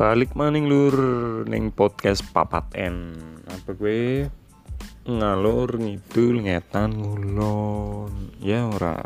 balik maning lur. Ning podcast papat n. Apa gue ngalur ngidul ngetan ngulon. Ya ora.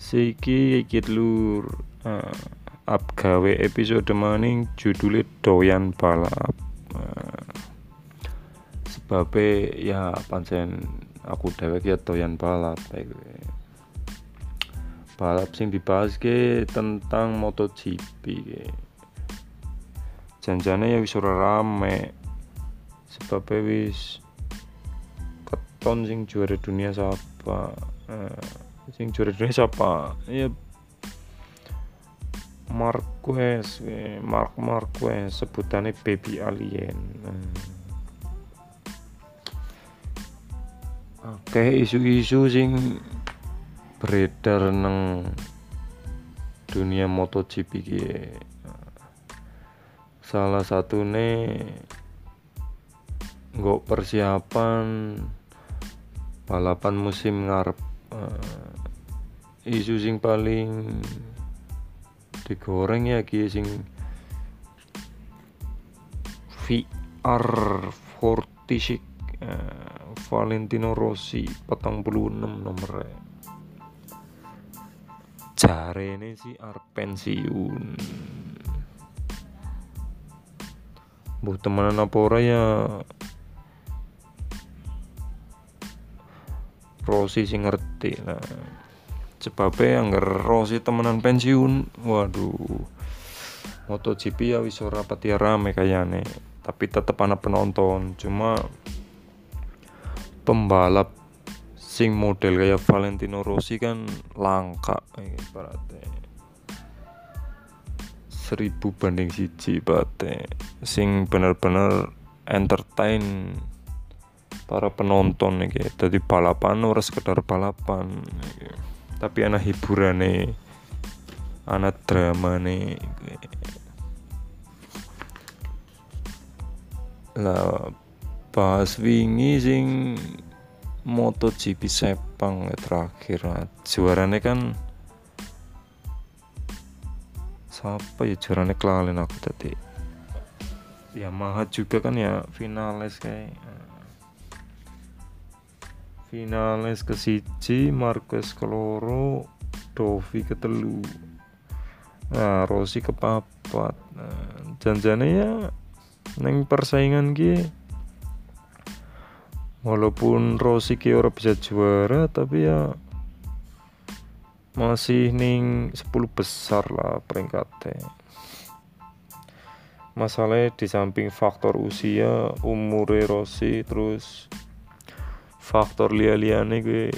Siki iki lur. Uh, up gawe episode maning judulnya doyan balap. Uh, sebabnya ya pancen aku dewek ya doyan balap kayak gue balap sing dibahas ke tentang MotoGP. Janjane ya wis ora rame. Sebab wis keton sing juara dunia siapa? Eh, sing juara dunia siapa? Ya Marquez, Mark Marquez sebutannya baby alien. Oke, isu-isu sing beredar neng dunia MotoGP salah satu nih nggak persiapan balapan musim ngarep. Uh, isu sing paling digoreng ya ki sing VR 46 uh, Valentino Rossi petang puluh enam nomornya ini sih arep pensiun. Bu temenan apa ora ya? Rosi sih ngerti lah. Sebabnya anggar Rosi temenan pensiun waduh. MotoGP ya wis ora pati rame kayane tapi tetep anak penonton. Cuma pembalap sing model kayak Valentino Rossi kan langka berarti seribu banding siji sing bener-bener entertain para penonton nih jadi balapan ora sekedar balapan iki. tapi anak hiburan nih anak drama nih lah bahas wingi sing MotoGP Sepang terakhir. Nah, juaranya kan siapa ya juaranya kelalen aku tadi. Yamaha juga kan ya finales kayak finales ke siji Marquez keloro Dovi ketelu nah Rossi kepapat nah, janjane ya neng persaingan gitu walaupun Rossi ora bisa juara tapi ya masih ning 10 besar lah peringkatnya. Masalahnya di samping faktor usia umur Rossi terus faktor lia-liane gue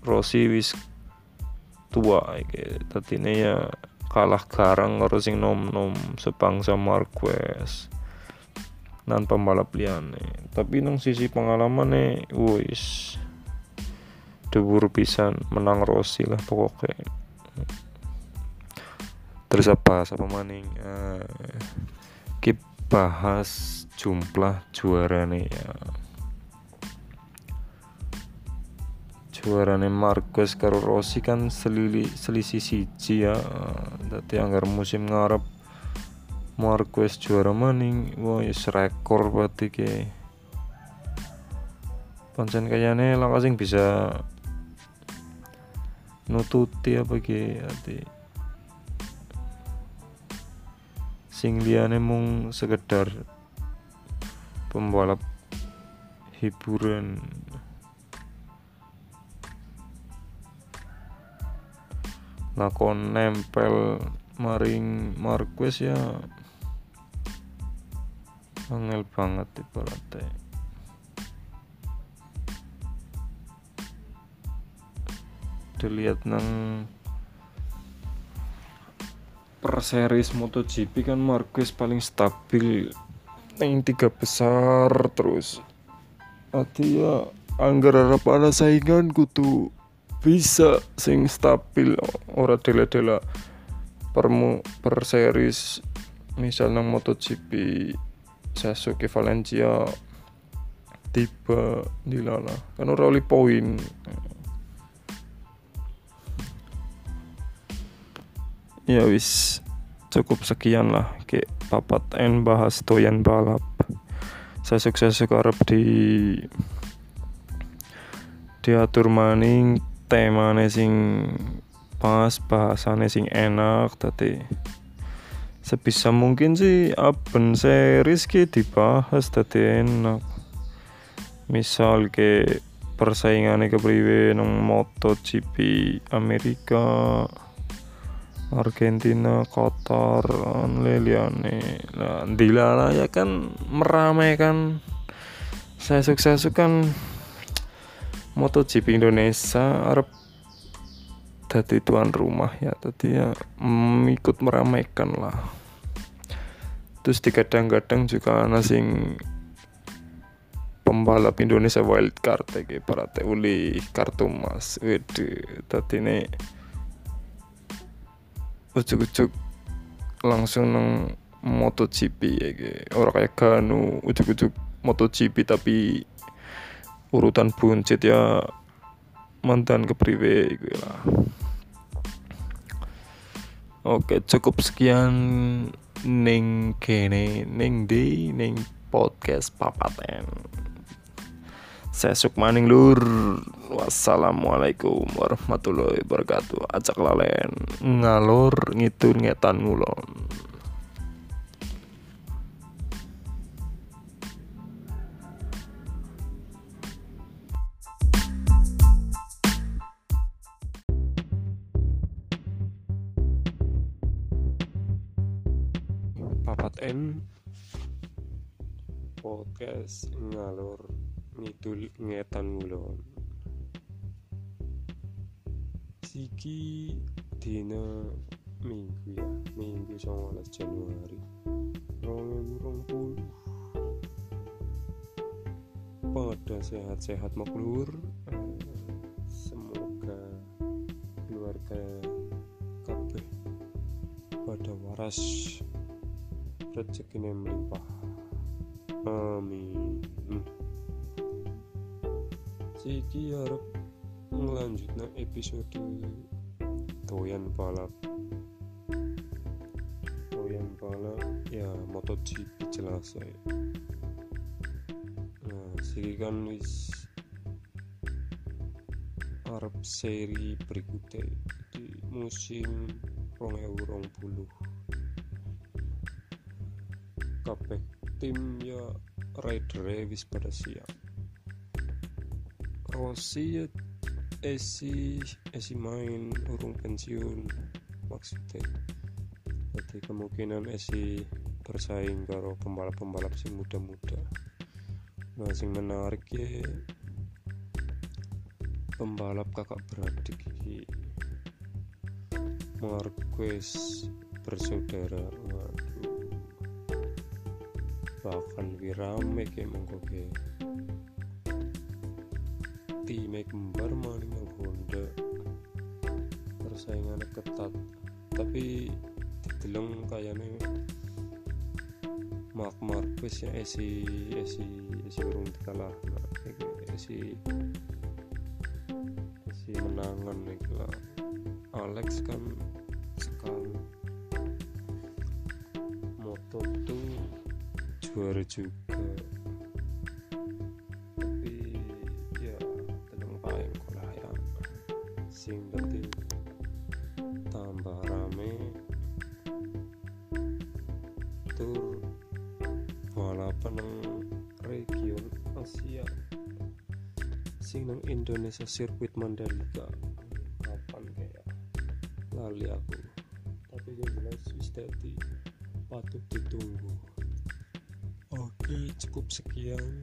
Rossi wis tua iki. Ini ya kalah garang karo sing nom-nom sebangsa Marquez nan pembalap liane tapi nang sisi pengalaman nih wis. Debur pisan menang Rossi lah pokoknya terus apa? Apa maning? Uh, kita bahas jumlah juara nih ya. Juarane Marquez karo Rossi kan selili, selisih siji ya. Dadi anggar musim ngarep Marquez juara maning wah yes rekor berarti ke pancen kayaknya lah sing bisa nututi apa ke ati. Sing liane mung sekedar pembalap hiburan. Lakon nempel maring Marquez ya angel banget ibaratnya dilihat nang per series MotoGP kan Marquez paling stabil yang tiga besar terus. Hati ya anggar harap ada saingan kutu bisa sing stabil. Ora dela-dela per, per series misal nang MotoGP Sasuke Valencia tiba di lala kan ora oleh poin. Ya wis. Cukup sekian lah ke papat n bahas toyan balap. Saya sukses harap di diatur maning temane sing pas bahasane sing enak tadi sebisa mungkin sih aben series ki dibahas tadi enak. Misal ke persaingannya kepriwe nang MotoGP Amerika Argentina, Qatar, leliane. Nah, dilala ya kan meramaikan saya sukses kan. MotoGP Indonesia Arab tadi tuan rumah ya. Tadi ya mm, ikut meramaikan lah. Terus di kadang-kadang juga ana sing pembalap Indonesia wild card ya para teuli kartu mas wede tadi nih ujuk-ujuk langsung nang MotoGP ya orang kayak Ganu ujuk-ujuk MotoGP tapi urutan buncit ya mantan kepriwe gitu lah Oke cukup sekian ning kene ning di ning podcast papaten Sesuk maning lur. Wassalamualaikum warahmatullahi wabarakatuh. Acak lalen ngalor ngitun ngetan ngulon. Papat N podcast ngalor ngidul ngetan ngulon siki dina minggu ya minggu 19 Januari 2020 pada sehat-sehat makhlur semoga keluarga kabeh pada waras rezeki melimpah. Amin. Siki harap ngelanjutnya episode Toyan Balap. Toyan Balap ya MotoGP jelas ya. Nah siki kan wis Arab seri berikutnya di musim 2020 kabeh. Tim ya rider wis pada siap Rossi esi esi main urung pensiun. Maksudnya jadi kemungkinan esi bersaing karo pembalap-pembalap sing muda-muda. Nah sing menarik ya pembalap kakak beradik Marquez bersaudara bahkan wirame kayak monggo time kembar maling Honda persaingannya ketat. Tapi dideleng kayaknya Mark Marquez ya esi esi esi urung dikalah. Nah, esi esi menangan nih lah Alex kan sekali. Moto tuh juara juga. Sing penting tambah rame. Tur balapan nang region Asia. Sing nang Indonesia sirkuit Mandalika. Kapan kayak lali aku. Tapi yang jelas wis patut ditunggu oke cukup sekian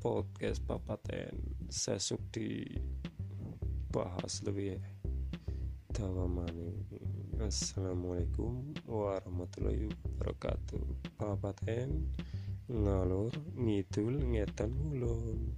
podcast papaten sesuk di bahas lebih dawa mani assalamualaikum warahmatullahi wabarakatuh. Papaten ngalur ngidul ngetan ulun